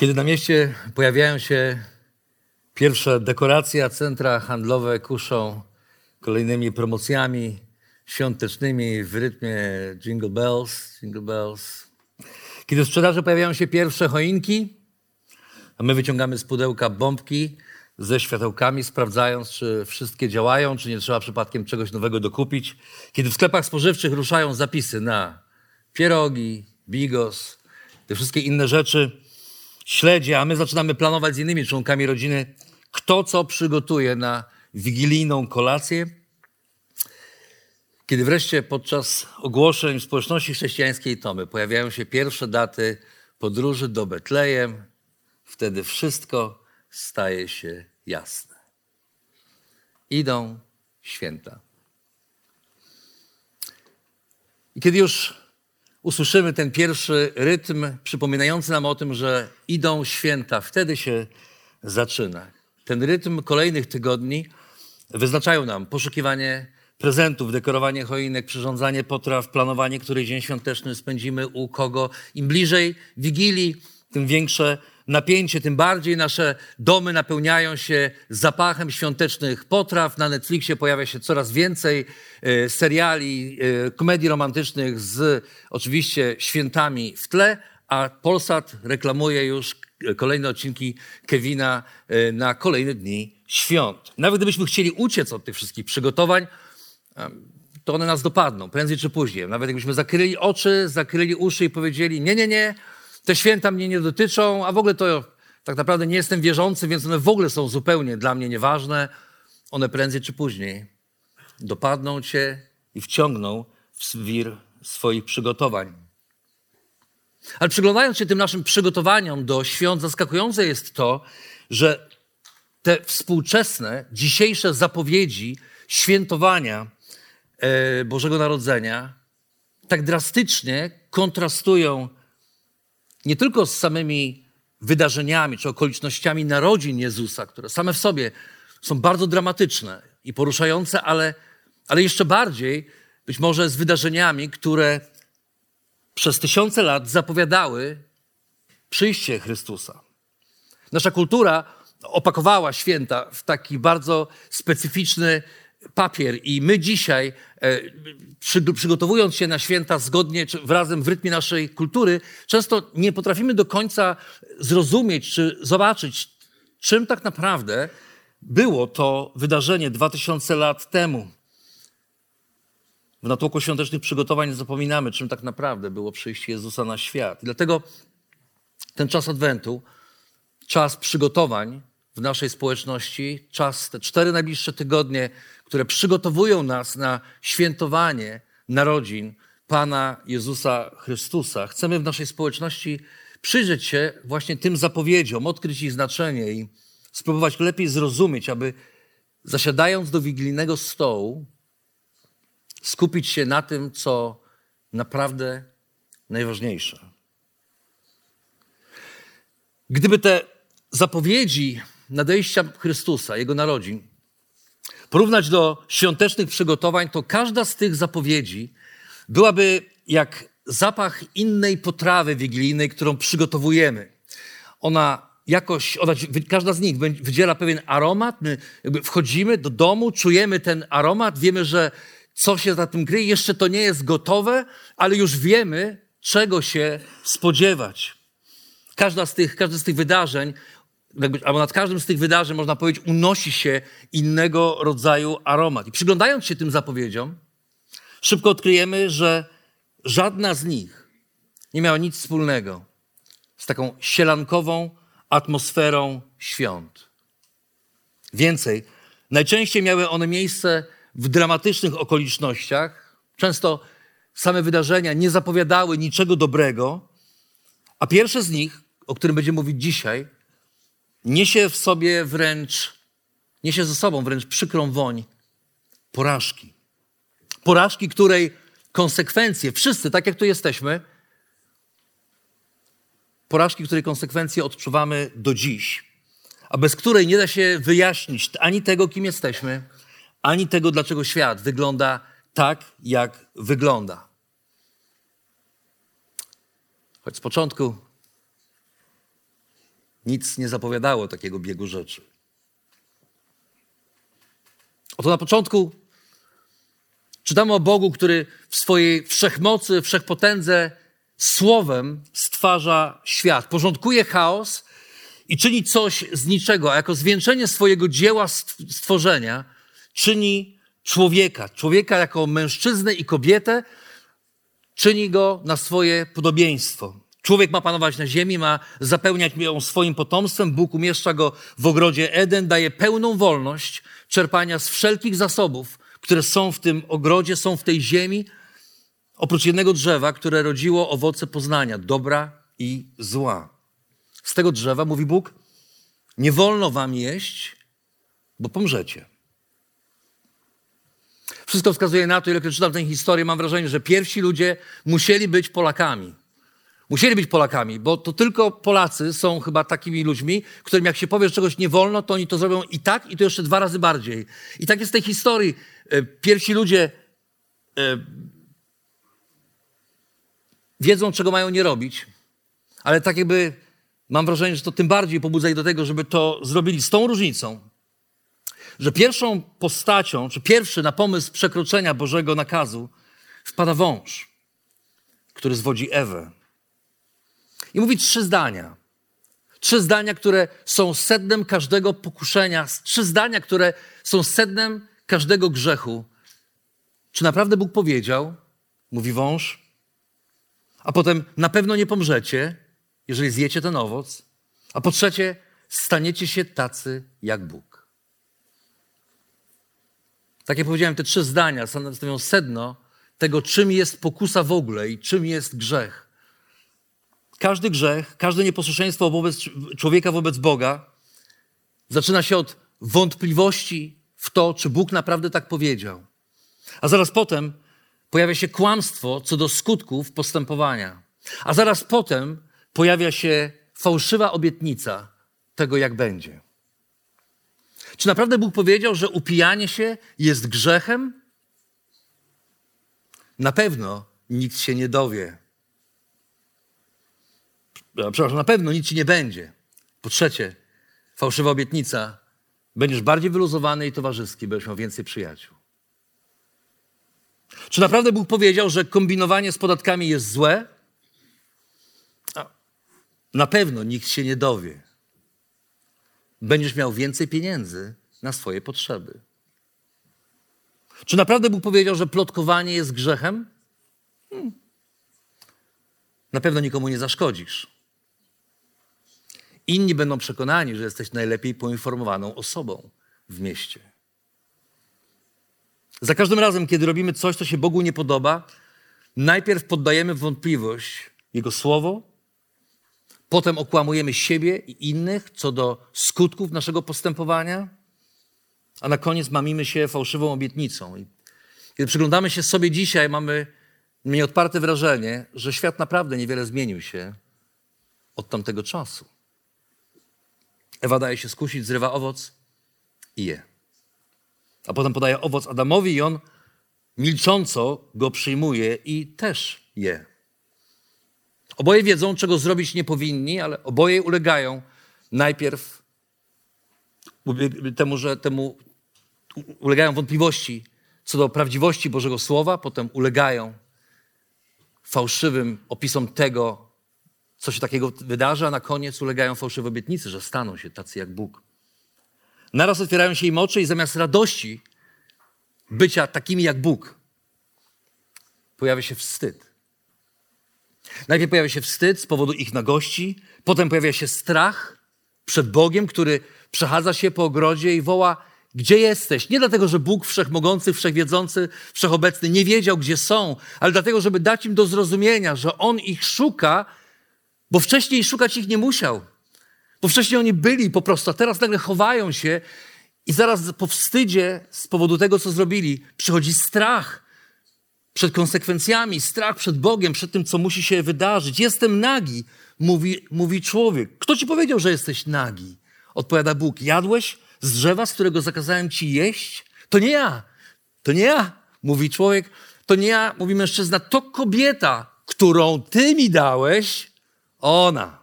Kiedy na mieście pojawiają się pierwsze dekoracje, a centra handlowe kuszą kolejnymi promocjami świątecznymi w rytmie Jingle Bells, Jingle Bells. Kiedy w sprzedaży pojawiają się pierwsze choinki, a my wyciągamy z pudełka bombki ze światełkami, sprawdzając, czy wszystkie działają, czy nie trzeba przypadkiem czegoś nowego dokupić. Kiedy w sklepach spożywczych ruszają zapisy na pierogi, bigos, te wszystkie inne rzeczy, śledzie, a my zaczynamy planować z innymi członkami rodziny, kto co przygotuje na wigilijną kolację. Kiedy wreszcie podczas ogłoszeń społeczności chrześcijańskiej Tomy pojawiają się pierwsze daty podróży do Betlejem, wtedy wszystko staje się jasne. Idą święta. I kiedy już usłyszymy ten pierwszy rytm przypominający nam o tym, że idą święta, wtedy się zaczyna. Ten rytm kolejnych tygodni wyznaczają nam poszukiwanie prezentów, dekorowanie choinek, przyrządzanie potraw, planowanie, który dzień świąteczny spędzimy u kogo. Im bliżej Wigilii, tym większe napięcie, tym bardziej nasze domy napełniają się zapachem świątecznych potraw. Na Netflixie pojawia się coraz więcej e, seriali, e, komedii romantycznych z oczywiście świętami w tle, a Polsat reklamuje już kolejne odcinki Kevina e, na kolejne dni świąt. Nawet gdybyśmy chcieli uciec od tych wszystkich przygotowań, to one nas dopadną, prędzej czy później. Nawet jakbyśmy zakryli oczy, zakryli uszy i powiedzieli, nie, nie, nie, te święta mnie nie dotyczą, a w ogóle to tak naprawdę nie jestem wierzący, więc one w ogóle są zupełnie dla mnie nieważne. One prędzej czy później dopadną cię i wciągną w wir swoich przygotowań. Ale przyglądając się tym naszym przygotowaniom do świąt, zaskakujące jest to, że te współczesne, dzisiejsze zapowiedzi świętowania e, Bożego Narodzenia tak drastycznie kontrastują nie tylko z samymi wydarzeniami czy okolicznościami narodzin Jezusa, które same w sobie są bardzo dramatyczne i poruszające, ale, ale jeszcze bardziej być może z wydarzeniami, które przez tysiące lat zapowiadały przyjście Chrystusa. Nasza kultura opakowała święta w taki bardzo specyficzny papier i my dzisiaj, e, przygotowując się na święta zgodnie, razem w rytmie naszej kultury, często nie potrafimy do końca zrozumieć czy zobaczyć, czym tak naprawdę było to wydarzenie 2000 lat temu. W natłoku świątecznych przygotowań zapominamy, czym tak naprawdę było przyjście Jezusa na świat. I dlatego ten czas Adwentu, czas przygotowań w naszej społeczności, czas, te cztery najbliższe tygodnie, które przygotowują nas na świętowanie narodzin Pana Jezusa Chrystusa. Chcemy w naszej społeczności przyjrzeć się właśnie tym zapowiedziom, odkryć ich znaczenie i spróbować lepiej zrozumieć, aby zasiadając do wigilijnego stołu, skupić się na tym, co naprawdę najważniejsze. Gdyby te zapowiedzi nadejścia Chrystusa, Jego narodzin, porównać do świątecznych przygotowań, to każda z tych zapowiedzi byłaby jak zapach innej potrawy wigilijnej, którą przygotowujemy. Ona jakoś, ona, każda z nich wydziela pewien aromat. My wchodzimy do domu, czujemy ten aromat, wiemy, że co się za tym kryje. Jeszcze to nie jest gotowe, ale już wiemy, czego się spodziewać. Każda z tych, każde z tych wydarzeń jakby, albo nad każdym z tych wydarzeń, można powiedzieć, unosi się innego rodzaju aromat. I przyglądając się tym zapowiedziom, szybko odkryjemy, że żadna z nich nie miała nic wspólnego z taką sielankową atmosferą świąt. Więcej, najczęściej miały one miejsce w dramatycznych okolicznościach, często same wydarzenia nie zapowiadały niczego dobrego, a pierwsze z nich, o którym będziemy mówić dzisiaj, niesie w sobie wręcz, niesie ze sobą wręcz przykrą woń porażki. Porażki, której konsekwencje, wszyscy, tak jak tu jesteśmy, porażki, której konsekwencje odczuwamy do dziś, a bez której nie da się wyjaśnić ani tego, kim jesteśmy, ani tego, dlaczego świat wygląda tak, jak wygląda. Choć z początku nic nie zapowiadało takiego biegu rzeczy. Oto na początku czytamy o Bogu, który w swojej wszechmocy, wszechpotędze słowem stwarza świat, porządkuje chaos i czyni coś z niczego, a jako zwieńczenie swojego dzieła stworzenia czyni człowieka, człowieka jako mężczyznę i kobietę, czyni go na swoje podobieństwo. Człowiek ma panować na ziemi, ma zapełniać ją swoim potomstwem. Bóg umieszcza go w ogrodzie Eden, daje pełną wolność czerpania z wszelkich zasobów, które są w tym ogrodzie, są w tej ziemi, oprócz jednego drzewa, które rodziło owoce poznania, dobra i zła. Z tego drzewa, mówi Bóg, nie wolno wam jeść, bo pomrzecie. Wszystko wskazuje na to, ile czytam tę historię, mam wrażenie, że pierwsi ludzie musieli być Polakami. Musieli być Polakami, bo to tylko Polacy są chyba takimi ludźmi, którym jak się powie, że czegoś nie wolno, to oni to zrobią i tak, i to jeszcze dwa razy bardziej. I tak jest w tej historii. E, pierwsi ludzie e, wiedzą, czego mają nie robić, ale tak jakby mam wrażenie, że to tym bardziej pobudza ich do tego, żeby to zrobili z tą różnicą, że pierwszą postacią, czy pierwszy na pomysł przekroczenia Bożego nakazu wpada wąż, który zwodzi Ewę. I mówi trzy zdania. Trzy zdania, które są sednem każdego pokuszenia, trzy zdania, które są sednem każdego grzechu. Czy naprawdę Bóg powiedział, mówi wąż, a potem na pewno nie pomrzecie, jeżeli zjecie ten owoc, a po trzecie, staniecie się tacy jak Bóg. Tak jak powiedziałem, te trzy zdania stanowią sedno tego, czym jest pokusa w ogóle i czym jest grzech. Każdy grzech, każde nieposłuszeństwo wobec człowieka wobec Boga zaczyna się od wątpliwości w to, czy Bóg naprawdę tak powiedział. A zaraz potem pojawia się kłamstwo co do skutków postępowania. A zaraz potem pojawia się fałszywa obietnica tego, jak będzie. Czy naprawdę Bóg powiedział, że upijanie się jest grzechem? Na pewno nikt się nie dowie. Przepraszam, na pewno nic ci nie będzie. Po trzecie, fałszywa obietnica. Będziesz bardziej wyluzowany i towarzyski, będziesz miał więcej przyjaciół. Czy naprawdę Bóg powiedział, że kombinowanie z podatkami jest złe? Na pewno nikt się nie dowie. Będziesz miał więcej pieniędzy na swoje potrzeby. Czy naprawdę Bóg powiedział, że plotkowanie jest grzechem? Hmm. Na pewno nikomu nie zaszkodzisz. Inni będą przekonani, że jesteś najlepiej poinformowaną osobą w mieście. Za każdym razem, kiedy robimy coś, co się Bogu nie podoba, najpierw poddajemy wątpliwość Jego słowo, potem okłamujemy siebie i innych co do skutków naszego postępowania, a na koniec mamimy się fałszywą obietnicą. I kiedy przyglądamy się sobie dzisiaj, mamy nieodparte wrażenie, że świat naprawdę niewiele zmienił się od tamtego czasu. Ewa daje się skusić, zrywa owoc i je. A potem podaje owoc Adamowi i on milcząco go przyjmuje i też je. Oboje wiedzą, czego zrobić nie powinni, ale oboje ulegają najpierw temu, że temu ulegają wątpliwości co do prawdziwości Bożego Słowa, potem ulegają fałszywym opisom tego, co się takiego wydarzy, a na koniec ulegają fałszywe obietnice, że staną się tacy jak Bóg. Naraz otwierają się im oczy i zamiast radości bycia takimi jak Bóg, pojawia się wstyd. Najpierw pojawia się wstyd z powodu ich nagości, potem pojawia się strach przed Bogiem, który przechadza się po ogrodzie i woła: gdzie jesteś. Nie dlatego, że Bóg wszechmogący, wszechwiedzący, wszechobecny nie wiedział, gdzie są, ale dlatego, żeby dać im do zrozumienia, że On ich szuka, bo wcześniej szukać ich nie musiał. Bo wcześniej oni byli po prostu, a teraz nagle chowają się i zaraz po wstydzie z powodu tego, co zrobili, przychodzi strach przed konsekwencjami, strach przed Bogiem, przed tym, co musi się wydarzyć. Jestem nagi, mówi, mówi człowiek. Kto ci powiedział, że jesteś nagi? Odpowiada Bóg. Jadłeś z drzewa, z którego zakazałem ci jeść? To nie ja. To nie ja, mówi człowiek. To nie ja, mówi mężczyzna. To kobieta, którą ty mi dałeś, ona.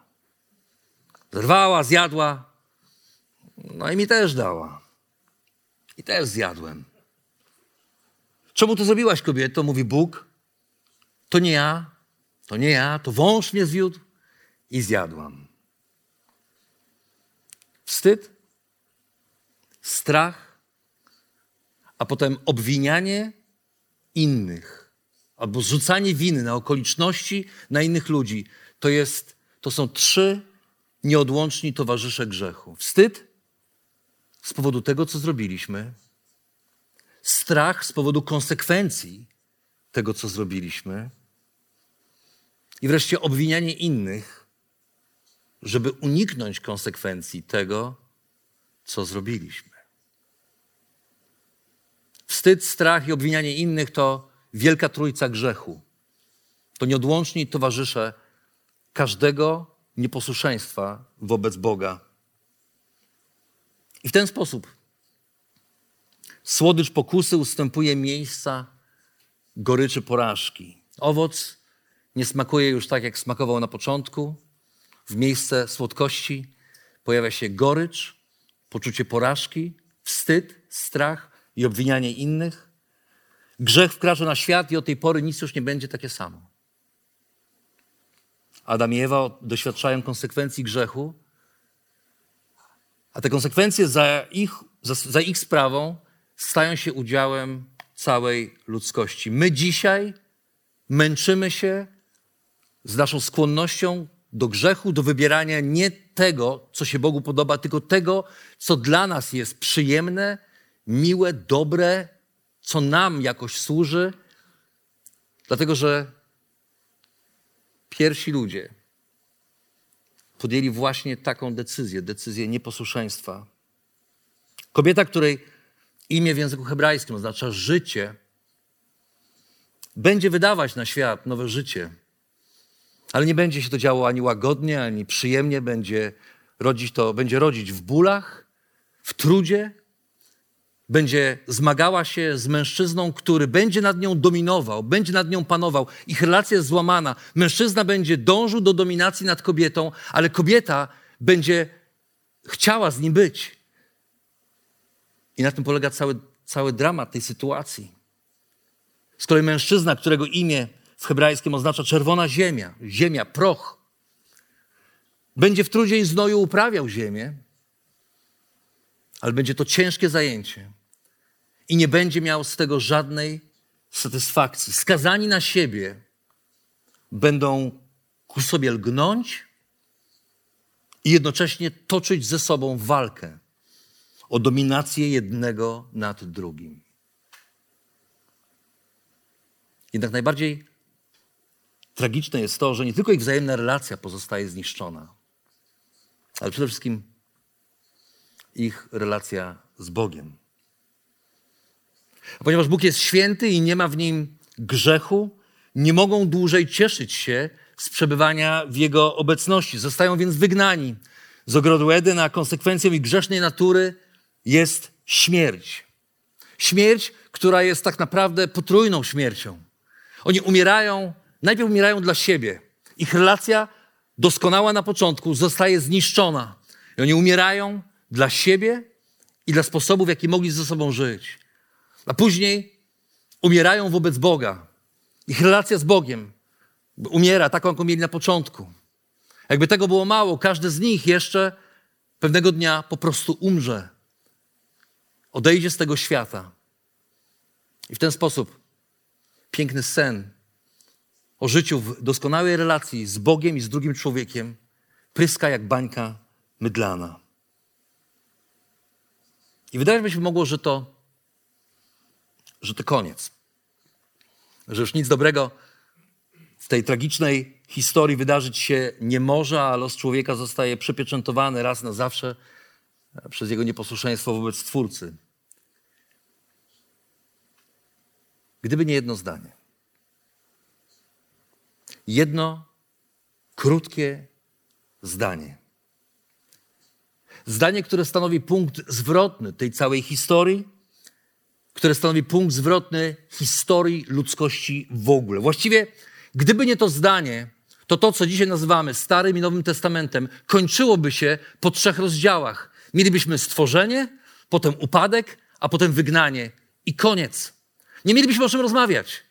Zerwała, zjadła. No i mi też dała. I też zjadłem. Czemu to zrobiłaś, kobieto? Mówi Bóg. To nie ja, to nie ja, to wąż mnie zwiódł i zjadłam. Wstyd, strach, a potem obwinianie innych albo zrzucanie winy na okoliczności, na innych ludzi. To, jest, to są trzy nieodłączni towarzysze grzechu. Wstyd z powodu tego, co zrobiliśmy, strach z powodu konsekwencji tego, co zrobiliśmy, i wreszcie obwinianie innych, żeby uniknąć konsekwencji tego, co zrobiliśmy. Wstyd, strach i obwinianie innych to wielka trójca grzechu. To nieodłączni towarzysze każdego nieposłuszeństwa wobec Boga. I w ten sposób słodycz pokusy ustępuje miejsca goryczy porażki. Owoc nie smakuje już tak, jak smakował na początku. W miejsce słodkości pojawia się gorycz, poczucie porażki, wstyd, strach i obwinianie innych. Grzech wkracza na świat i od tej pory nic już nie będzie takie samo. Adam i Ewa doświadczają konsekwencji grzechu, a te konsekwencje za ich, za, za ich sprawą stają się udziałem całej ludzkości. My dzisiaj męczymy się z naszą skłonnością do grzechu, do wybierania nie tego, co się Bogu podoba, tylko tego, co dla nas jest przyjemne, miłe, dobre, co nam jakoś służy, dlatego że pierwsi ludzie podjęli właśnie taką decyzję, decyzję nieposłuszeństwa. Kobieta, której imię w języku hebrajskim oznacza życie, będzie wydawać na świat nowe życie, ale nie będzie się to działo ani łagodnie, ani przyjemnie, będzie rodzić to, będzie rodzić w bólach, w trudzie, będzie zmagała się z mężczyzną, który będzie nad nią dominował, będzie nad nią panował. Ich relacja jest złamana. Mężczyzna będzie dążył do dominacji nad kobietą, ale kobieta będzie chciała z nim być. I na tym polega cały, cały dramat tej sytuacji. Z kolei mężczyzna, którego imię w hebrajskim oznacza czerwona ziemia, ziemia, proch, będzie w trudzie i znoju uprawiał ziemię, ale będzie to ciężkie zajęcie i nie będzie miał z tego żadnej satysfakcji. Skazani na siebie będą ku sobie lgnąć i jednocześnie toczyć ze sobą walkę o dominację jednego nad drugim. Jednak najbardziej tragiczne jest to, że nie tylko ich wzajemna relacja pozostaje zniszczona, ale przede wszystkim ich relacja z Bogiem. Ponieważ Bóg jest święty i nie ma w nim grzechu, nie mogą dłużej cieszyć się z przebywania w Jego obecności. Zostają więc wygnani z ogrodu Eden, a konsekwencją ich grzesznej natury jest śmierć. Śmierć, która jest tak naprawdę potrójną śmiercią. Oni umierają, najpierw umierają dla siebie. Ich relacja doskonała na początku zostaje zniszczona. I oni umierają dla siebie i dla sposobów, w jaki mogli ze sobą żyć. A później umierają wobec Boga. Ich relacja z Bogiem umiera taką, jaką mieli na początku. Jakby tego było mało, każdy z nich jeszcze pewnego dnia po prostu umrze. Odejdzie z tego świata. I w ten sposób piękny sen o życiu w doskonałej relacji z Bogiem i z drugim człowiekiem pryska jak bańka mydlana. I wydaje mi się mogło, że to, że to koniec. Że już nic dobrego w tej tragicznej historii wydarzyć się nie może, a los człowieka zostaje przepieczętowany raz na zawsze przez jego nieposłuszeństwo wobec Twórcy. Gdyby nie jedno zdanie. Jedno krótkie zdanie. Zdanie, które stanowi punkt zwrotny tej całej historii, które stanowi punkt zwrotny historii ludzkości w ogóle. Właściwie, gdyby nie to zdanie, to to, co dzisiaj nazywamy Starym i Nowym Testamentem, kończyłoby się po trzech rozdziałach. Mielibyśmy stworzenie, potem upadek, a potem wygnanie i koniec. Nie mielibyśmy o czym rozmawiać.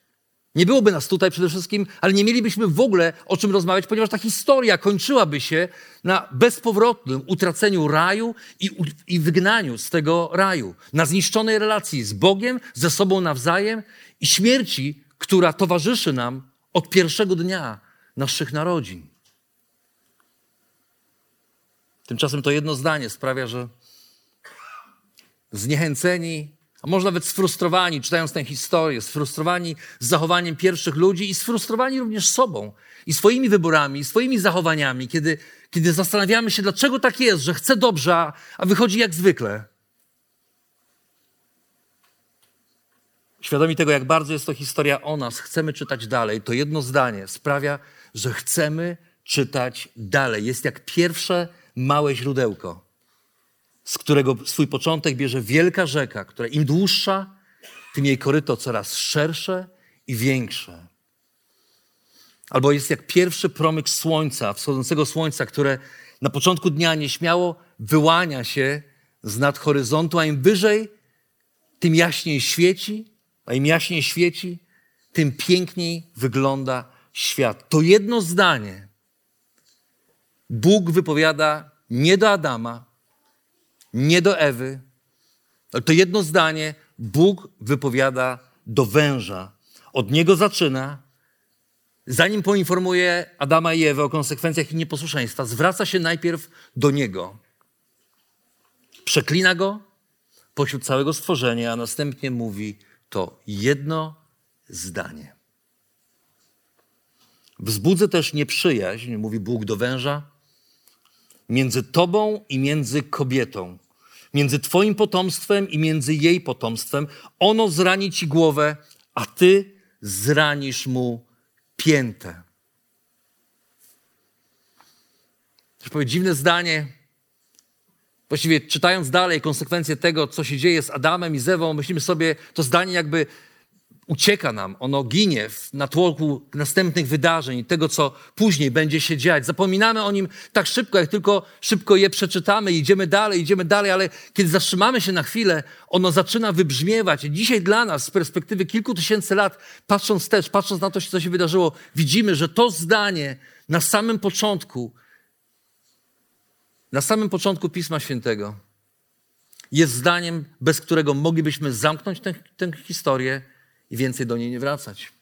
Nie byłoby nas tutaj przede wszystkim, ale nie mielibyśmy w ogóle o czym rozmawiać, ponieważ ta historia kończyłaby się na bezpowrotnym utraceniu raju i, i wygnaniu z tego raju, na zniszczonej relacji z Bogiem, ze sobą nawzajem i śmierci, która towarzyszy nam od pierwszego dnia naszych narodzin. Tymczasem to jedno zdanie sprawia, że zniechęceni a może nawet sfrustrowani, czytając tę historię, sfrustrowani z zachowaniem pierwszych ludzi i sfrustrowani również sobą i swoimi wyborami, i swoimi zachowaniami, kiedy, kiedy zastanawiamy się, dlaczego tak jest, że chcę dobrze, a, a wychodzi jak zwykle. Świadomi tego, jak bardzo jest to historia o nas, chcemy czytać dalej. To jedno zdanie sprawia, że chcemy czytać dalej. Jest jak pierwsze małe źródełko z którego swój początek bierze wielka rzeka, która im dłuższa, tym jej koryto coraz szersze i większe. Albo jest jak pierwszy promyk słońca, wschodzącego słońca, które na początku dnia nieśmiało wyłania się z nad horyzontu, a im wyżej, tym jaśniej świeci, a im jaśniej świeci, tym piękniej wygląda świat. To jedno zdanie Bóg wypowiada nie do Adama, nie do Ewy. Ale to jedno zdanie Bóg wypowiada do węża. Od niego zaczyna, zanim poinformuje Adama i Ewę o konsekwencjach ich nieposłuszeństwa, zwraca się najpierw do niego. Przeklina go pośród całego stworzenia, a następnie mówi to jedno zdanie. Wzbudzę też nieprzyjaźń, mówi Bóg do węża, między tobą i między kobietą, między Twoim potomstwem i między jej potomstwem. Ono zrani Ci głowę, a Ty zranisz mu piętę. Też powie dziwne zdanie. Właściwie czytając dalej konsekwencje tego, co się dzieje z Adamem i Zewą, myślimy sobie, to zdanie jakby ucieka nam, ono ginie w natłoku następnych wydarzeń, tego, co później będzie się dziać. Zapominamy o nim tak szybko, jak tylko szybko je przeczytamy, idziemy dalej, idziemy dalej, ale kiedy zatrzymamy się na chwilę, ono zaczyna wybrzmiewać. Dzisiaj dla nas, z perspektywy kilku tysięcy lat, patrząc też, patrząc na to, co się wydarzyło, widzimy, że to zdanie na samym początku, na samym początku Pisma Świętego jest zdaniem, bez którego moglibyśmy zamknąć tę, tę historię i więcej do niej nie wracać.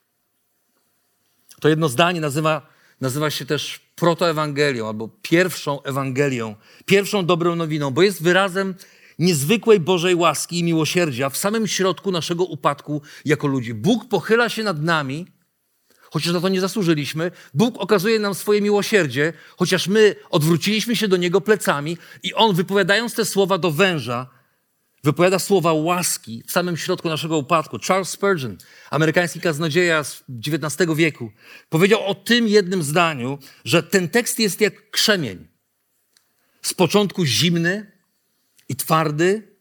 To jedno zdanie nazywa, nazywa się też protoewangelią albo pierwszą Ewangelią, pierwszą dobrą nowiną, bo jest wyrazem niezwykłej Bożej łaski i miłosierdzia w samym środku naszego upadku jako ludzi. Bóg pochyla się nad nami, chociaż na to nie zasłużyliśmy. Bóg okazuje nam swoje miłosierdzie, chociaż my odwróciliśmy się do Niego plecami i On wypowiadając te słowa do węża, wypowiada słowa łaski w samym środku naszego upadku. Charles Spurgeon, amerykański kaznodzieja z XIX wieku, powiedział o tym jednym zdaniu, że ten tekst jest jak krzemień. Z początku zimny i twardy,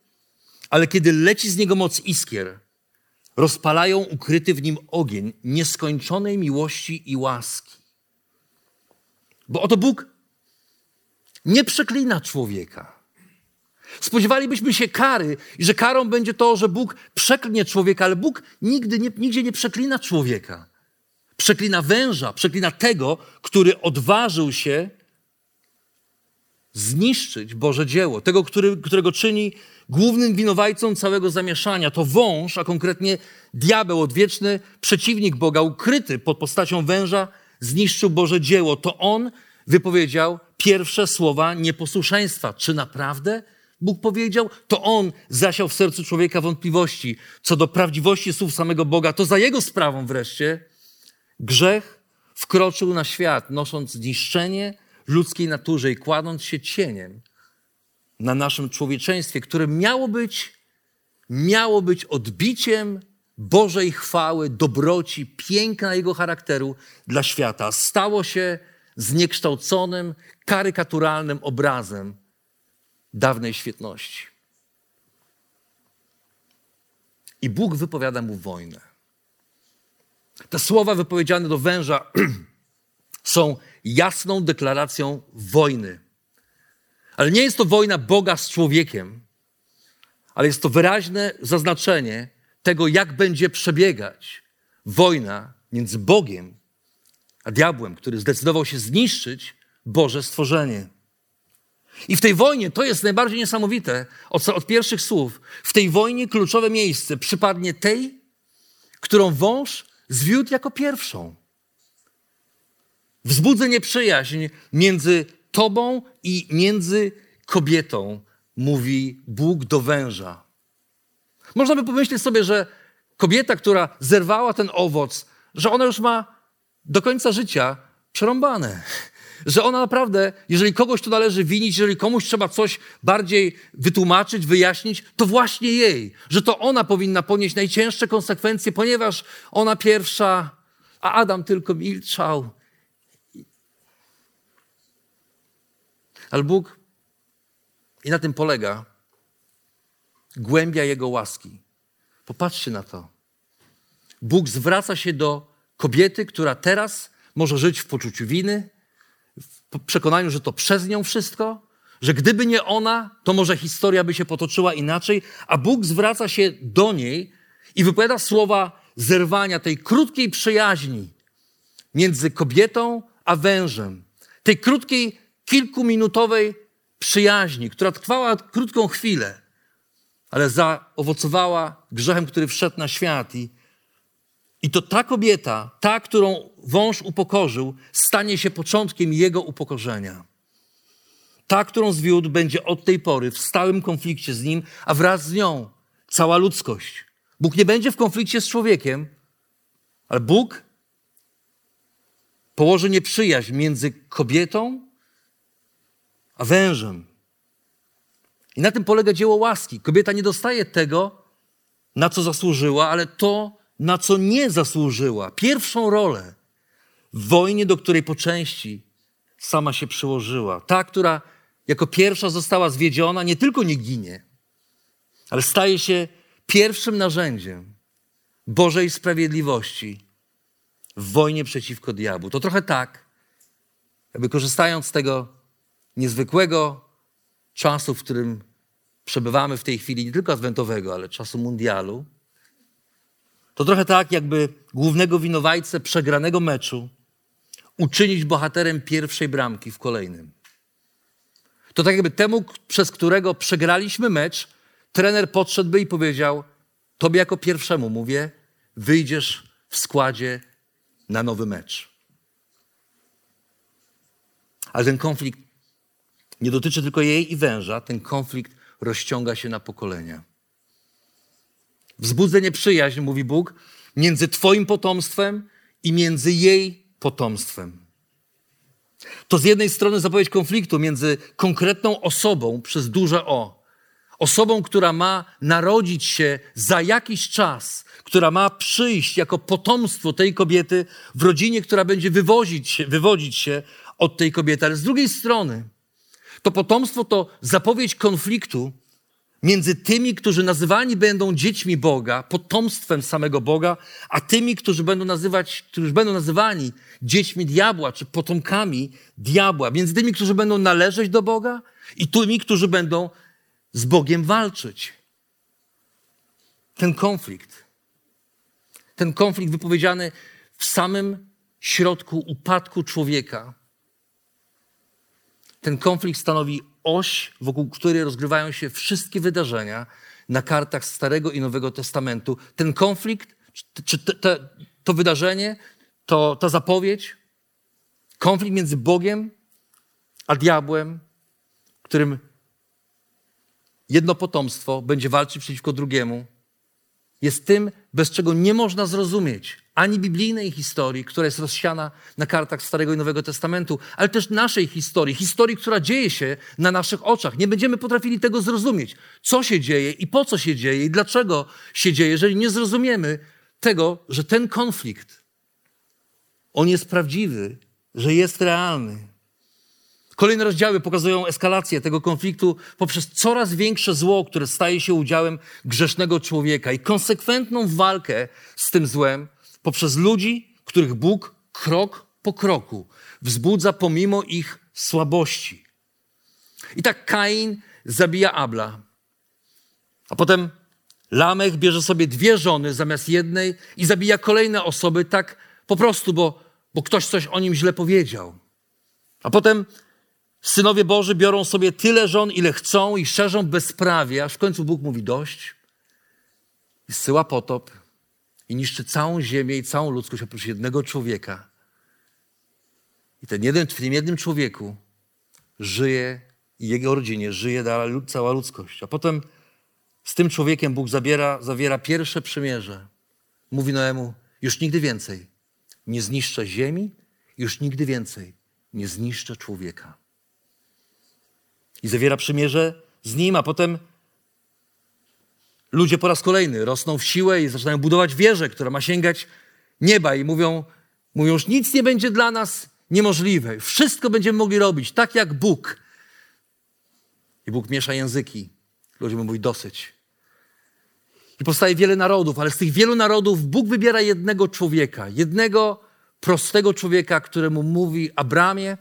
ale kiedy leci z niego moc iskier, rozpalają ukryty w nim ogień nieskończonej miłości i łaski. Bo oto Bóg nie przeklina człowieka Spodziewalibyśmy się kary i że karą będzie to, że Bóg przeklnie człowieka, ale Bóg nigdy nie, nigdzie nie przeklina człowieka. Przeklina węża, przeklina tego, który odważył się zniszczyć Boże dzieło, tego, który, którego czyni głównym winowajcą całego zamieszania. To wąż, a konkretnie diabeł, odwieczny przeciwnik Boga, ukryty pod postacią węża, zniszczył Boże dzieło. To on wypowiedział pierwsze słowa nieposłuszeństwa. Czy naprawdę Bóg powiedział, to On zasiał w sercu człowieka wątpliwości co do prawdziwości słów samego Boga. To za Jego sprawą wreszcie grzech wkroczył na świat, nosząc zniszczenie ludzkiej naturze i kładąc się cieniem na naszym człowieczeństwie, które miało być, miało być odbiciem Bożej chwały, dobroci, piękna Jego charakteru dla świata. Stało się zniekształconym, karykaturalnym obrazem dawnej świetności. I Bóg wypowiada mu wojnę. Te słowa wypowiedziane do węża są jasną deklaracją wojny. Ale nie jest to wojna Boga z człowiekiem, ale jest to wyraźne zaznaczenie tego, jak będzie przebiegać wojna między Bogiem a diabłem, który zdecydował się zniszczyć Boże stworzenie. I w tej wojnie, to jest najbardziej niesamowite od, od pierwszych słów, w tej wojnie kluczowe miejsce przypadnie tej, którą wąż zwiódł jako pierwszą. Wzbudzę nieprzyjaźń między tobą i między kobietą, mówi Bóg do węża. Można by pomyśleć sobie, że kobieta, która zerwała ten owoc, że ona już ma do końca życia przerąbane. Że ona naprawdę, jeżeli kogoś tu należy winić, jeżeli komuś trzeba coś bardziej wytłumaczyć, wyjaśnić, to właśnie jej. Że to ona powinna ponieść najcięższe konsekwencje, ponieważ ona pierwsza, a Adam tylko milczał. Ale Bóg, i na tym polega, głębia Jego łaski. Popatrzcie na to. Bóg zwraca się do kobiety, która teraz może żyć w poczuciu winy, w przekonaniu, że to przez nią wszystko, że gdyby nie ona, to może historia by się potoczyła inaczej, a Bóg zwraca się do niej i wypowiada słowa zerwania tej krótkiej przyjaźni między kobietą a wężem, tej krótkiej, kilkuminutowej przyjaźni, która trwała krótką chwilę, ale zaowocowała grzechem, który wszedł na świat i i to ta kobieta, ta, którą wąż upokorzył, stanie się początkiem jego upokorzenia. Ta, którą zwiódł, będzie od tej pory w stałym konflikcie z nim, a wraz z nią cała ludzkość. Bóg nie będzie w konflikcie z człowiekiem, ale Bóg położy nieprzyjaźń między kobietą a wężem. I na tym polega dzieło łaski. Kobieta nie dostaje tego, na co zasłużyła, ale to, na co nie zasłużyła. Pierwszą rolę w wojnie, do której po części sama się przyłożyła. Ta, która jako pierwsza została zwiedziona, nie tylko nie ginie, ale staje się pierwszym narzędziem Bożej sprawiedliwości w wojnie przeciwko diabłu. To trochę tak, jakby korzystając z tego niezwykłego czasu, w którym przebywamy w tej chwili, nie tylko adwentowego, ale czasu mundialu, to trochę tak, jakby głównego winowajcę przegranego meczu uczynić bohaterem pierwszej bramki w kolejnym. To tak jakby temu, przez którego przegraliśmy mecz, trener podszedłby i powiedział: Tobie jako pierwszemu mówię, wyjdziesz w składzie na nowy mecz. Ale ten konflikt nie dotyczy tylko jej i węża, ten konflikt rozciąga się na pokolenia. Wzbudzę nieprzyjaźń, mówi Bóg, między Twoim potomstwem i między jej potomstwem. To z jednej strony zapowiedź konfliktu między konkretną osobą przez duże O, osobą, która ma narodzić się za jakiś czas, która ma przyjść jako potomstwo tej kobiety w rodzinie, która będzie wywozić się, wywodzić się od tej kobiety. Ale z drugiej strony, to potomstwo to zapowiedź konfliktu między tymi, którzy nazywani będą dziećmi Boga, potomstwem samego Boga, a tymi, którzy będą, nazywać, którzy będą nazywani dziećmi diabła, czy potomkami diabła. Między tymi, którzy będą należeć do Boga i tymi, którzy będą z Bogiem walczyć. Ten konflikt, ten konflikt wypowiedziany w samym środku upadku człowieka, ten konflikt stanowi oś, wokół której rozgrywają się wszystkie wydarzenia na kartach Starego i Nowego Testamentu. Ten konflikt, czy te, te, to wydarzenie, to, ta zapowiedź, konflikt między Bogiem a diabłem, którym jedno potomstwo będzie walczyć przeciwko drugiemu, jest tym, bez czego nie można zrozumieć ani biblijnej historii, która jest rozsiana na kartach Starego i Nowego Testamentu, ale też naszej historii, historii, która dzieje się na naszych oczach. Nie będziemy potrafili tego zrozumieć, co się dzieje i po co się dzieje i dlaczego się dzieje, jeżeli nie zrozumiemy tego, że ten konflikt, on jest prawdziwy, że jest realny. Kolejne rozdziały pokazują eskalację tego konfliktu poprzez coraz większe zło, które staje się udziałem grzesznego człowieka i konsekwentną walkę z tym złem poprzez ludzi, których Bóg krok po kroku wzbudza pomimo ich słabości. I tak Kain zabija Abla, a potem Lamech bierze sobie dwie żony zamiast jednej i zabija kolejne osoby tak po prostu, bo, bo ktoś coś o nim źle powiedział. A potem synowie Boży biorą sobie tyle żon, ile chcą i szerzą bezprawie, aż w końcu Bóg mówi dość i zsyła potop i niszczy całą ziemię i całą ludzkość oprócz jednego człowieka. I ten jeden, w tym jednym człowieku żyje i jego rodzinie żyje cała ludzkość. A potem z tym człowiekiem Bóg zabiera, zawiera pierwsze przymierze. Mówi Noemu, już nigdy więcej nie zniszczę ziemi, już nigdy więcej nie zniszczę człowieka. I zawiera przymierze z nim, a potem ludzie po raz kolejny rosną w siłę i zaczynają budować wieżę, która ma sięgać nieba i mówią, mówią, że nic nie będzie dla nas niemożliwe. Wszystko będziemy mogli robić, tak jak Bóg. I Bóg miesza języki. Ludzie mówią, dosyć. I powstaje wiele narodów, ale z tych wielu narodów Bóg wybiera jednego człowieka, jednego prostego człowieka, któremu mówi Abramie,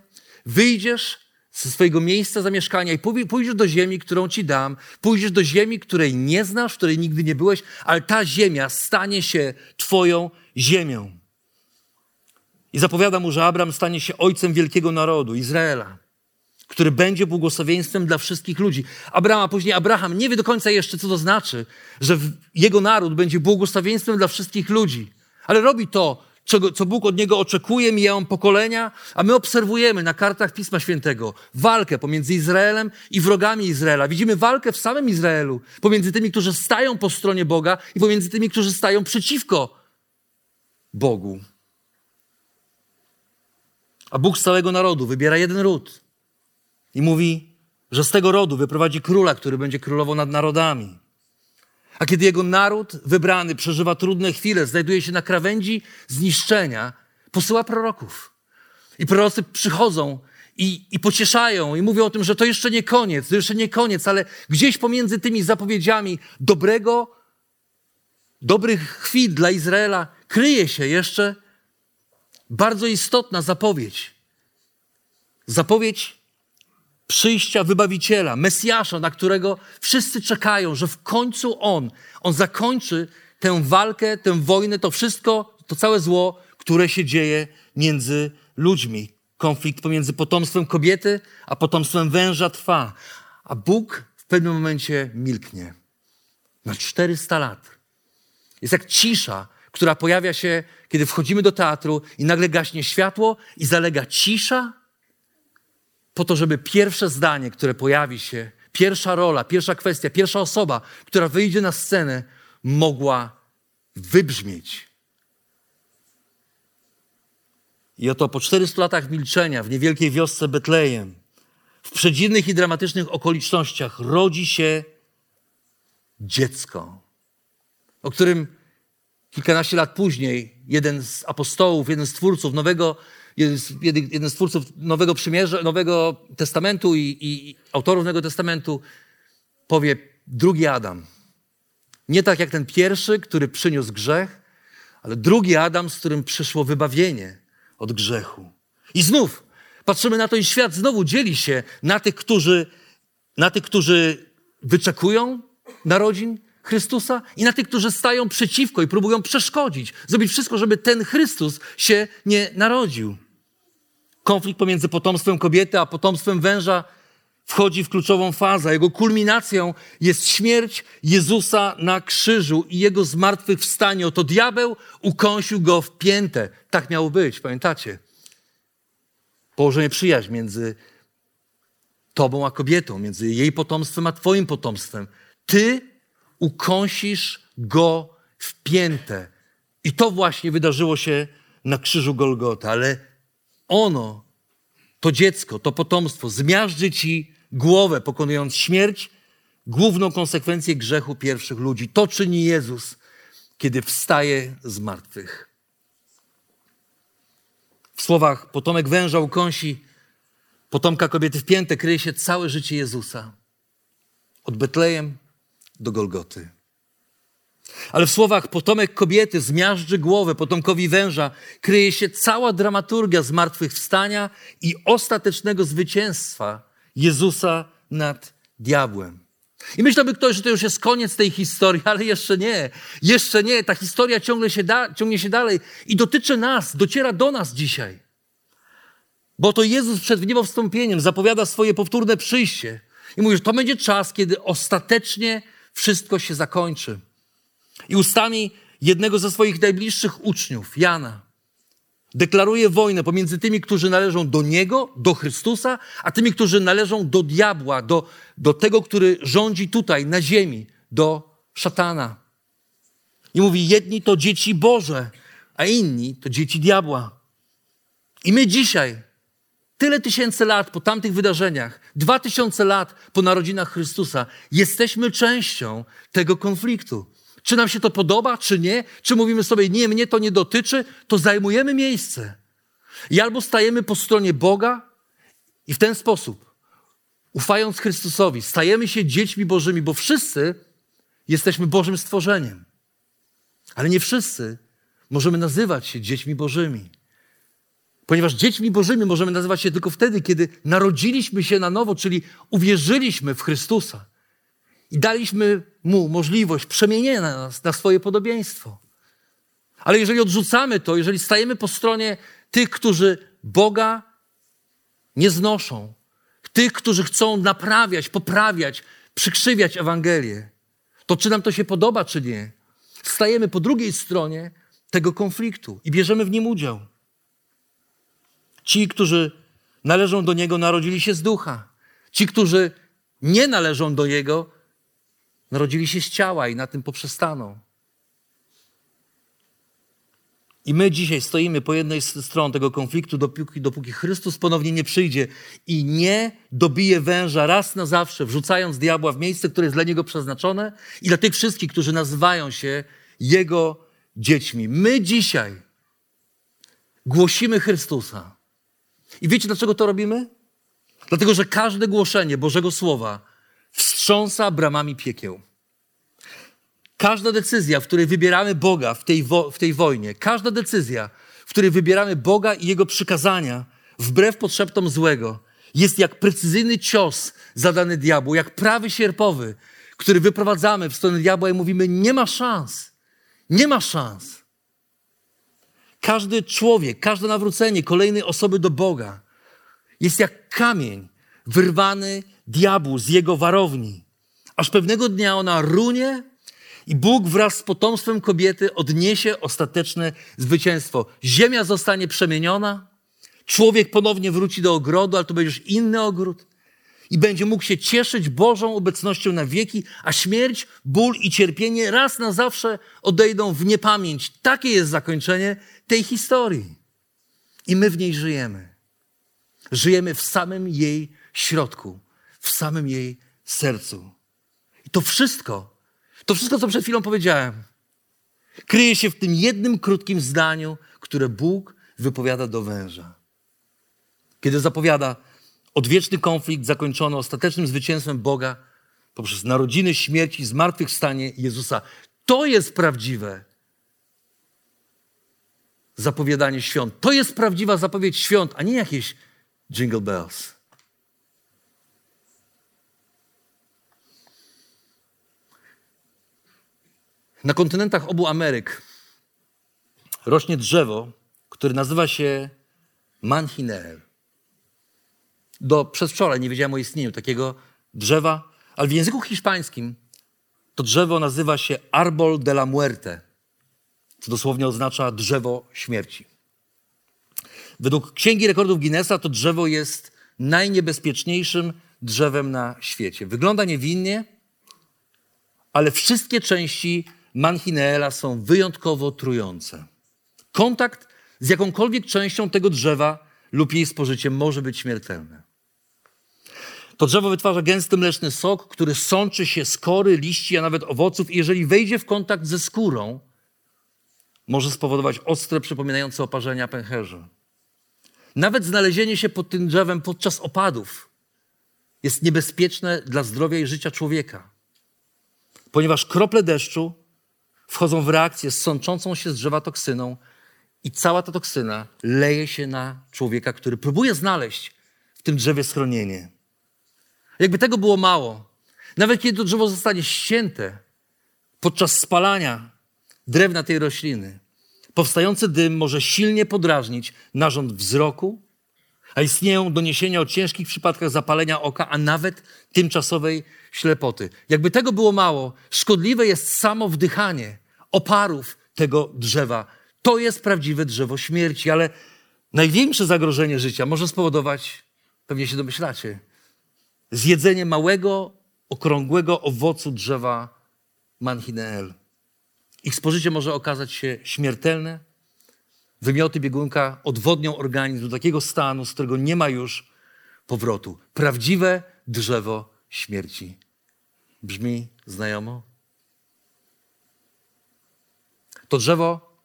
wyjdziesz ze swojego miejsca zamieszkania i pójdziesz do ziemi, którą ci dam, pójdziesz do ziemi, której nie znasz, której nigdy nie byłeś, ale ta ziemia stanie się twoją ziemią. I zapowiada mu, że Abram stanie się ojcem wielkiego narodu, Izraela, który będzie błogosławieństwem dla wszystkich ludzi. Abrama, później Abraham nie wie do końca jeszcze, co to znaczy, że jego naród będzie błogosławieństwem dla wszystkich ludzi, ale robi to czego, co Bóg od niego oczekuje, mijają pokolenia, a my obserwujemy na kartach Pisma Świętego walkę pomiędzy Izraelem i wrogami Izraela. Widzimy walkę w samym Izraelu pomiędzy tymi, którzy stają po stronie Boga i pomiędzy tymi, którzy stają przeciwko Bogu. A Bóg z całego narodu wybiera jeden ród i mówi, że z tego rodu wyprowadzi króla, który będzie królował nad narodami. A kiedy jego naród wybrany przeżywa trudne chwile, znajduje się na krawędzi zniszczenia, posyła proroków. I prorocy przychodzą i, i pocieszają i mówią o tym, że to jeszcze nie koniec, to jeszcze nie koniec, ale gdzieś pomiędzy tymi zapowiedziami dobrego, dobrych chwil dla Izraela kryje się jeszcze bardzo istotna zapowiedź. Zapowiedź przyjścia wybawiciela, Mesjasza, na którego wszyscy czekają, że w końcu on, on zakończy tę walkę, tę wojnę, to wszystko, to całe zło, które się dzieje między ludźmi. Konflikt pomiędzy potomstwem kobiety a potomstwem węża trwa. A Bóg w pewnym momencie milknie. Na 400 lat. Jest jak cisza, która pojawia się, kiedy wchodzimy do teatru i nagle gaśnie światło i zalega cisza po to, żeby pierwsze zdanie, które pojawi się, pierwsza rola, pierwsza kwestia, pierwsza osoba, która wyjdzie na scenę, mogła wybrzmieć. I oto po 400 latach milczenia w niewielkiej wiosce Betlejem, w przedziwnych i dramatycznych okolicznościach rodzi się dziecko, o którym kilkanaście lat później jeden z apostołów, jeden z twórców Nowego jeden z, twórców Nowego Przymierza, Nowego Testamentu i, i autorów Nowego Testamentu powie drugi Adam. Nie tak jak ten pierwszy, który przyniósł grzech, ale drugi Adam, z którym przyszło wybawienie od grzechu. I znów patrzymy na to i świat znowu dzieli się na tych, którzy, na tych, którzy wyczekują narodzin Chrystusa i na tych, którzy stają przeciwko i próbują przeszkodzić, zrobić wszystko, żeby ten Chrystus się nie narodził. Konflikt pomiędzy potomstwem kobiety a potomstwem węża wchodzi w kluczową fazę. Jego kulminacją jest śmierć Jezusa na krzyżu i jego zmartwychwstanie. Oto diabeł ukąsił go w piętę. Tak miało być, pamiętacie? Położenie przyjaźń między tobą a kobietą, między jej potomstwem a twoim potomstwem. Ty ukąsisz go w piętę. I to właśnie wydarzyło się na krzyżu Golgota, ale ono, to dziecko, to potomstwo, zmiażdży ci głowę, pokonując śmierć, główną konsekwencję grzechu pierwszych ludzi. To czyni Jezus, kiedy wstaje z martwych. W słowach potomek węża ukąsi, potomka kobiety w piętę kryje się całe życie Jezusa. Od Betlejem do Golgoty. Ale w słowach potomek kobiety zmiażdży głowę potomkowi węża kryje się cała dramaturgia zmartwychwstania i ostatecznego zwycięstwa Jezusa nad diabłem. I myślałby ktoś, że to już jest koniec tej historii, ale jeszcze nie. Jeszcze nie. Ta historia ciągle się da, ciągnie się dalej i dotyczy nas, dociera do nas dzisiaj. Bo to Jezus przed niebowstąpieniem zapowiada swoje powtórne przyjście. I mówi, że to będzie czas, kiedy ostatecznie wszystko się zakończy. I ustami jednego ze swoich najbliższych uczniów, Jana, deklaruje wojnę pomiędzy tymi, którzy należą do Niego, do Chrystusa, a tymi, którzy należą do diabła, do, do tego, który rządzi tutaj, na ziemi, do szatana. I mówi, jedni to dzieci Boże, a inni to dzieci diabła. I my dzisiaj, tyle tysięcy lat po tamtych wydarzeniach, dwa tysiące lat po narodzinach Chrystusa, jesteśmy częścią tego konfliktu. Czy nam się to podoba, czy nie? Czy mówimy sobie, nie, mnie to nie dotyczy, to zajmujemy miejsce. I albo stajemy po stronie Boga i w ten sposób, ufając Chrystusowi, stajemy się dziećmi Bożymi, bo wszyscy jesteśmy Bożym stworzeniem. Ale nie wszyscy możemy nazywać się dziećmi Bożymi. Ponieważ dziećmi Bożymi możemy nazywać się tylko wtedy, kiedy narodziliśmy się na nowo, czyli uwierzyliśmy w Chrystusa i daliśmy mu możliwość przemienienia nas na swoje podobieństwo. Ale jeżeli odrzucamy to, jeżeli stajemy po stronie tych, którzy Boga nie znoszą, tych, którzy chcą naprawiać, poprawiać, przykrzywiać Ewangelię, to czy nam to się podoba, czy nie, stajemy po drugiej stronie tego konfliktu i bierzemy w nim udział. Ci, którzy należą do Niego, narodzili się z ducha. Ci, którzy nie należą do Niego, Narodzili się z ciała i na tym poprzestaną. I my dzisiaj stoimy po jednej z stron tego konfliktu, dopóki, dopóki Chrystus ponownie nie przyjdzie i nie dobije węża raz na zawsze, wrzucając diabła w miejsce, które jest dla niego przeznaczone i dla tych wszystkich, którzy nazywają się Jego dziećmi. My dzisiaj głosimy Chrystusa. I wiecie, dlaczego to robimy? Dlatego, że każde głoszenie Bożego Słowa wstrząsa bramami piekieł. Każda decyzja, w której wybieramy Boga w tej, wo- w tej wojnie, każda decyzja, w której wybieramy Boga i Jego przykazania, wbrew potrzebom złego, jest jak precyzyjny cios zadany diabłu, jak prawy sierpowy, który wyprowadzamy w stronę diabła i mówimy: Nie ma szans, nie ma szans. Każdy człowiek, każde nawrócenie kolejnej osoby do Boga jest jak kamień wyrwany diabłu z jego warowni. Aż pewnego dnia ona runie i Bóg wraz z potomstwem kobiety odniesie ostateczne zwycięstwo. Ziemia zostanie przemieniona, człowiek ponownie wróci do ogrodu, ale to będzie już inny ogród i będzie mógł się cieszyć Bożą obecnością na wieki, a śmierć, ból i cierpienie raz na zawsze odejdą w niepamięć. Takie jest zakończenie tej historii. I my w niej żyjemy. Żyjemy w samym jej środku, w samym jej sercu. I to wszystko, to wszystko, co przed chwilą powiedziałem, kryje się w tym jednym krótkim zdaniu, które Bóg wypowiada do węża. Kiedy zapowiada odwieczny konflikt zakończony ostatecznym zwycięstwem Boga poprzez narodziny, śmierci, zmartwychwstanie Jezusa. To jest prawdziwe zapowiadanie świąt. To jest prawdziwa zapowiedź świąt, a nie jakieś jingle bells. Na kontynentach obu Ameryk rośnie drzewo, które nazywa się manhiner. Do przedwczoraj nie wiedziałem o istnieniu takiego drzewa, ale w języku hiszpańskim to drzewo nazywa się Arbol de la Muerte, co dosłownie oznacza drzewo śmierci. Według Księgi Rekordów Guinnessa to drzewo jest najniebezpieczniejszym drzewem na świecie. Wygląda niewinnie, ale wszystkie części Manchineela są wyjątkowo trujące. Kontakt z jakąkolwiek częścią tego drzewa lub jej spożyciem może być śmiertelne. To drzewo wytwarza gęsty mleczny sok, który sączy się z kory, liści, a nawet owoców i jeżeli wejdzie w kontakt ze skórą, może spowodować ostre, przypominające oparzenia pęcherze. Nawet znalezienie się pod tym drzewem podczas opadów jest niebezpieczne dla zdrowia i życia człowieka, ponieważ krople deszczu wchodzą w reakcję z sączącą się z drzewa toksyną i cała ta toksyna leje się na człowieka, który próbuje znaleźć w tym drzewie schronienie. Jakby tego było mało, nawet kiedy to drzewo zostanie ścięte podczas spalania drewna tej rośliny, powstający dym może silnie podrażnić narząd wzroku, a istnieją doniesienia o ciężkich przypadkach zapalenia oka, a nawet tymczasowej ślepoty. Jakby tego było mało, szkodliwe jest samo wdychanie oparów tego drzewa. To jest prawdziwe drzewo śmierci, ale największe zagrożenie życia może spowodować, pewnie się domyślacie, zjedzenie małego, okrągłego owocu drzewa Manhineel. Ich spożycie może okazać się śmiertelne. Wymioty biegunka odwodnią organizm do takiego stanu, z którego nie ma już powrotu. Prawdziwe drzewo śmierci. Brzmi znajomo? To drzewo,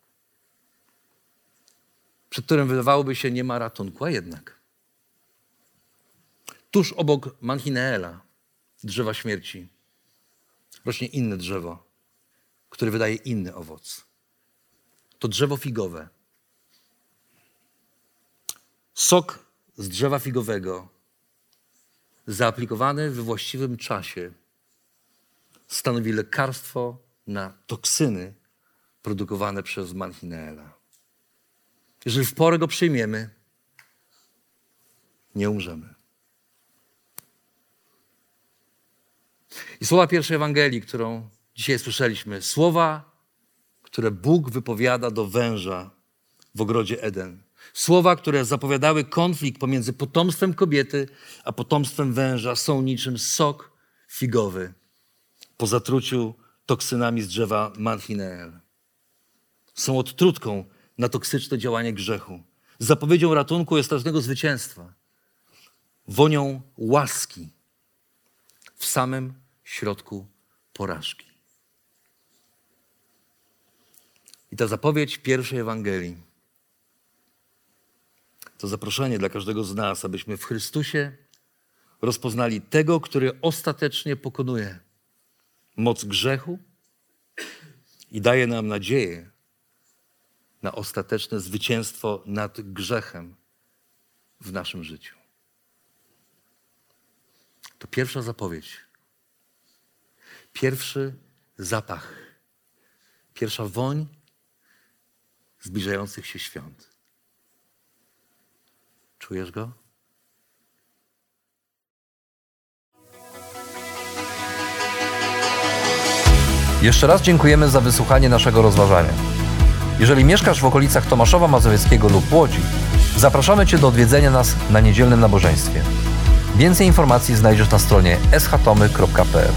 przed którym wydawałoby się nie ma ratunku, a jednak. Tuż obok Manchineela, drzewa śmierci, rośnie inne drzewo, które wydaje inny owoc. To drzewo figowe. Sok z drzewa figowego, zaaplikowany we właściwym czasie, stanowi lekarstwo na toksyny produkowane przez Manchineela. Jeżeli w porę go przyjmiemy, nie umrzemy. I słowa pierwszej Ewangelii, którą dzisiaj słyszeliśmy, słowa, które Bóg wypowiada do węża w ogrodzie Eden. Słowa, które zapowiadały konflikt pomiędzy potomstwem kobiety a potomstwem węża, są niczym sok figowy po zatruciu toksynami z drzewa Manhineel. Są odtrutką na toksyczne działanie grzechu. Zapowiedzią ratunku i ostatecznego zwycięstwa. Wonią łaski w samym środku porażki. I ta zapowiedź pierwszej Ewangelii to zaproszenie dla każdego z nas, abyśmy w Chrystusie rozpoznali tego, który ostatecznie pokonuje moc grzechu i daje nam nadzieję na ostateczne zwycięstwo nad grzechem w naszym życiu. To pierwsza zapowiedź. Pierwszy zapach. Pierwsza woń zbliżających się świąt. Czujesz go? Jeszcze raz dziękujemy za wysłuchanie naszego rozważania. Jeżeli mieszkasz w okolicach Tomaszowa Mazowieckiego lub Łodzi, zapraszamy Cię do odwiedzenia nas na niedzielnym nabożeństwie. Więcej informacji znajdziesz na stronie schatomy.pl.